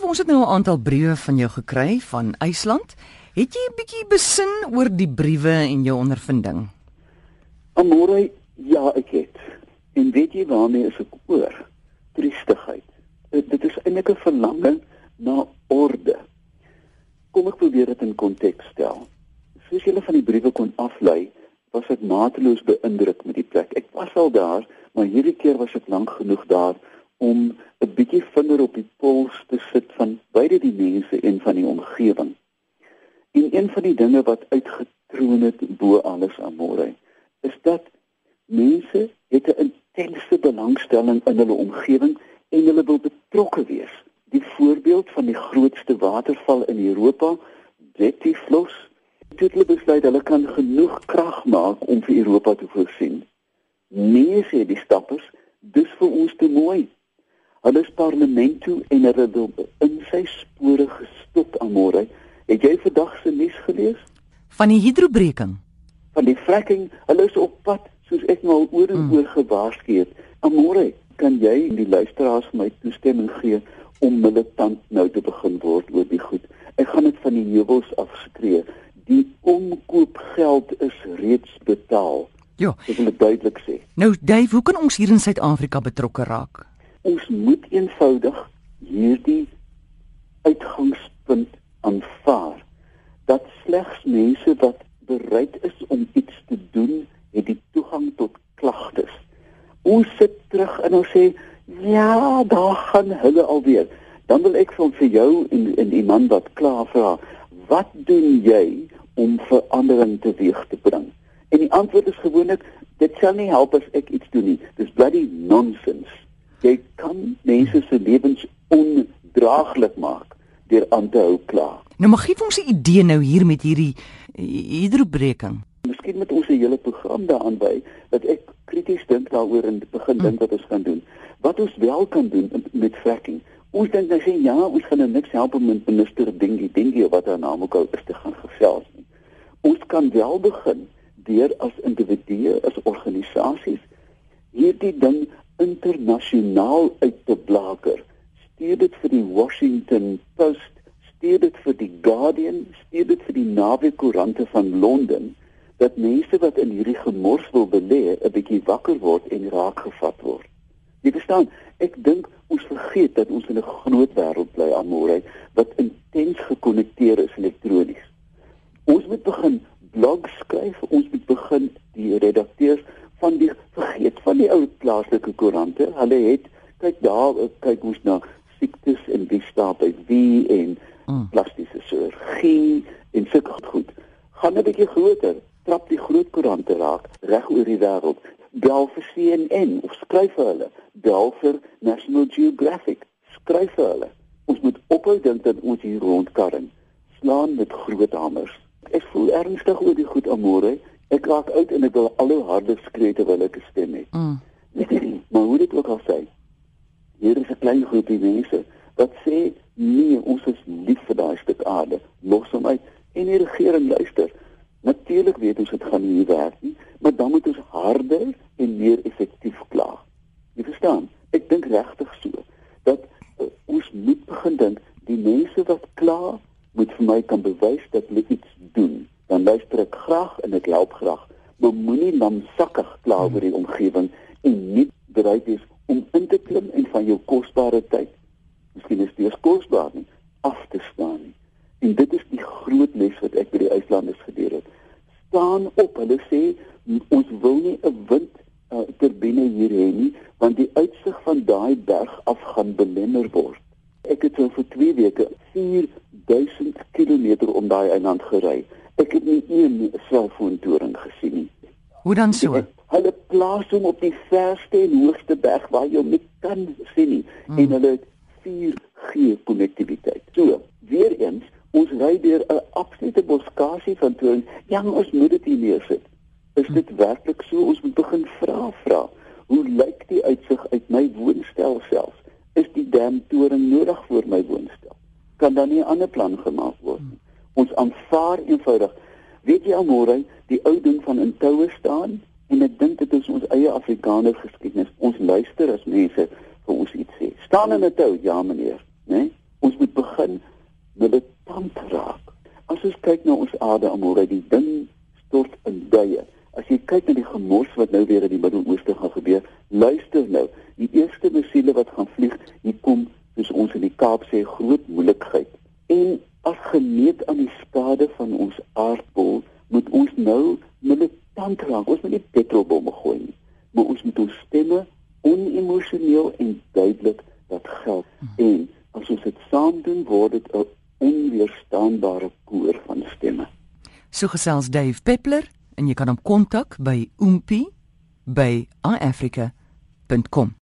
Stef, ons het nou 'n aantal briewe van jou gekry van IJsland. Het jy 'n bietjie besin oor die briewe en jou ondervinding? Amore, ja, ek het. En weet jy waarmee is ek oor? Triestigheid. Dit, dit is eintlik 'n verlanging na orde. Kom ek probeer dit in konteks stel. Soos julle van die briewe kon aflei, was ek mateloos beïndruk met die plek. Ek was al daar, maar hierdie keer was ek lank genoeg daar om 'n bietjie vinger op die pols te sit van beide die mense en van die omgewing. En een van die dinge wat uitgetroon het bo alles aan môre is dat mense het 'n intense belangstelling in hulle omgewing en hulle wil betrokke wees. Die voorbeeld van die grootste waterval in Europa, Dettifloss, het hulle besluit hulle kan genoeg krag maak om vir Europa te voorsien. Nee, sê die stappers, dis vir ons te mooi. Hulle is parlement toe en hulle wil in sy spore gestop aan môre. Het jy vandag se nuus gelees? Van die hidrobreking. Van die fracking, hulle is op pad soos ek nou al oor en mm. oor gewaarsku het. Amore, kan jy die luisteraars vir my toestemming gee om militant nou te begin word oor die goed? Ek gaan dit van die heuwels afskree. Die omkoopgeld is reeds betaal. Ja. Wil dit duidelik sê. Nou, Dave, hoe kan ons hier in Suid-Afrika betrokke raak? Ons moet eenvoudig hierdie uitgangspunt aanvaar dat slegs mense wat bereid is om iets te doen, het die toegang tot klagtes. Ons sit terug en ons sê ja, daar gaan hulle alweer. Dan wil ek van vir jou en en die man wat kla vra, wat doen jy om verandering teweeg te bring? En die antwoord is gewoonlik dit sal nie help as ek iets doen nie. Dis bloody nonsense jy kan mense se lewens ondraaglik maak deur aan te hou kla. Nou mag gee ons 'n idee nou hier met hierdie hidrobreking. Miskien met ons 'n hele program daaraan by dat ek krities dink daaroor en begin dink mm. wat ons kan doen. Wat ons wel kan doen met fracking. Ons dink nou sê ja, ons gaan nou niks help om met minister Dingie Dingie wat haar naam ook al is te gaan gesels nie. Ons kan wel begin deur as individue, as organisasies hierdie ding internasionaal uit te blaker. Stuur dit vir die Washington Post, stuur dit vir die Guardian, stuur dit vir die naweekkoerante van Londen dat mense wat in hierdie gemors wil belê, 'n bietjie wakker word en raakgevat word. Jy verstaan, ek dink ons vergeet dat ons in 'n groot wêreld bly aan môre wat intens gekonnekteer is elektronies. Ons moet begin blogs skryf, ons moet begin die redakteurs van die vergeet van die ou plaaslike koerante. Hulle het kyk daar kyk ons na siektes en wie staan by wie en mm. plastiese chirurgie en sulke goed. Gaan 'n bietjie groter, trap die groot koerante raak reg oor die wêreld. Bel vir CNN of skryf vir hulle. Bel vir National Geographic. Skryf vir hulle. Ons moet ophou dink dat ons hier rondkarring. Slaan met groot hamers. Ek voel ernstig oor die goed amore ek raak uit en ek wil al hoe harder skree terwyl ek 'n stem het. Mm. maar hoe dit ook al sê, hier is 'n klein groepie mense wat sê nee, ons is lief vir daai stuk aarde, los hom uit en die regering luister. Natuurlik weet ons dit gaan nie werk nie, maar dan moet ons harder en meer effektief kla. Jy verstaan? Ek dink regtig so dat uh, ons moet begin dink die mense wat kla moet vir my kan bewys dat hulle iets doen dan luister ek graag en ek help graag. Maar moenie lamsakkig kla oor die omgewing en nie bereid is om in te klim en van jou kosbare tyd, miskien is dit kosbaar nie, af te staan nie. En dit is die groot les wat ek by die uitlanders geleer het. Staan op. Hulle sê ons wil nie 'n wind uh, turbine hier hê nie, want die uitsig van daai berg af gaan belemmer word. Ek het so vir 2 weke 4000 km om daai eiland gery. Ek het nie een selfoontoring gesien nie. Hoe dan so? Hulle plaas hom op die verste en hoogste berg waar jy hom nie kan sien nie hmm. en hulle het 4G konnektiwiteit. So, weer eens, ons ry deur 'n absolute boskasie van toring. Ja, ons moet dit hier neersit. Is dit hmm. werklik so? Ons moet begin vra vra. Hoe lyk die uitsig uit my woonstel self? Is die dam toring nodig vir my woonstel? Kan dan nie 'n ander plan gemaak word nie? Ons aanvaar eenvoudig. Weet jy almore, die ou ding van in toue staan en ek dink dit is ons eie Afrikaner geskiedenis. Ons luister as mense vir ons iets sê. Staan in 'n tou, ja meneer, né? Nee? Ons moet militant raak. As ons kyk na ons aarde almal, die ding stort in duie. As jy kyk na die gemors wat nou weer in die Midde-Ooste gaan gebeur, luister nou. Die eerste missiele wat gaan vlieg, hier kom soos ons in die Kaap sê groot moeilikheid. En as gemeet aan die skade van ons aardbol, moet ons nou militant raak. Ons moet nie petrolbomme gooi nie, maar ons moet ons stemme onemosioneel en duidelik dat geld. En as ons dit saam doen, word dit 'n onweerstaanbare koor van stemme. So gesels Dave Peppler en jy kan hom kontak by oompie by iafrica.com